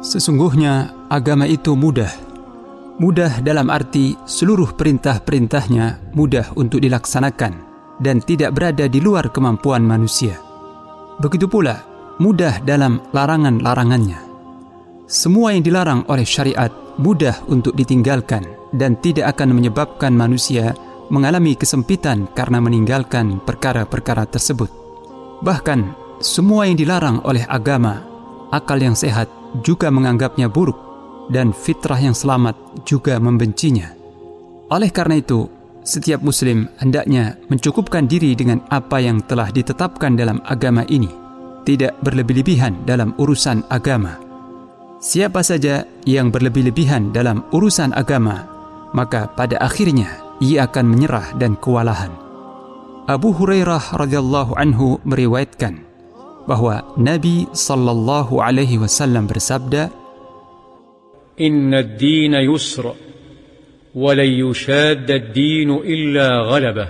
Sesungguhnya agama itu mudah. Mudah dalam arti seluruh perintah-perintahnya mudah untuk dilaksanakan dan tidak berada di luar kemampuan manusia. Begitu pula mudah dalam larangan-larangannya. Semua yang dilarang oleh syariat mudah untuk ditinggalkan dan tidak akan menyebabkan manusia mengalami kesempitan karena meninggalkan perkara-perkara tersebut. Bahkan semua yang dilarang oleh agama, akal yang sehat juga menganggapnya buruk dan fitrah yang selamat juga membencinya. Oleh karena itu, setiap muslim hendaknya mencukupkan diri dengan apa yang telah ditetapkan dalam agama ini, tidak berlebih-lebihan dalam urusan agama. Siapa saja yang berlebih-lebihan dalam urusan agama, maka pada akhirnya ia akan menyerah dan kewalahan. Abu Hurairah radhiyallahu anhu meriwayatkan bahwa Nabi sallallahu alaihi wasallam bersabda, "Inna ad-din yusra wa la yushad ad-din illa ghalabah.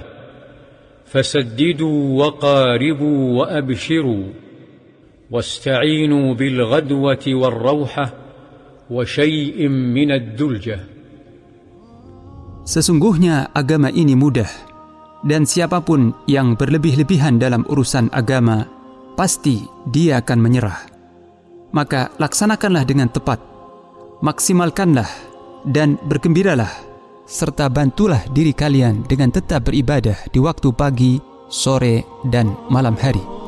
Wasta'inu bil ghadwati wal rawha wa shay'in min ad-dulja." Sesungguhnya agama ini mudah dan siapapun yang berlebih-lebihan dalam urusan agama pasti dia akan menyerah. Maka laksanakanlah dengan tepat, maksimalkanlah dan bergembiralah, serta bantulah diri kalian dengan tetap beribadah di waktu pagi, sore, dan malam hari.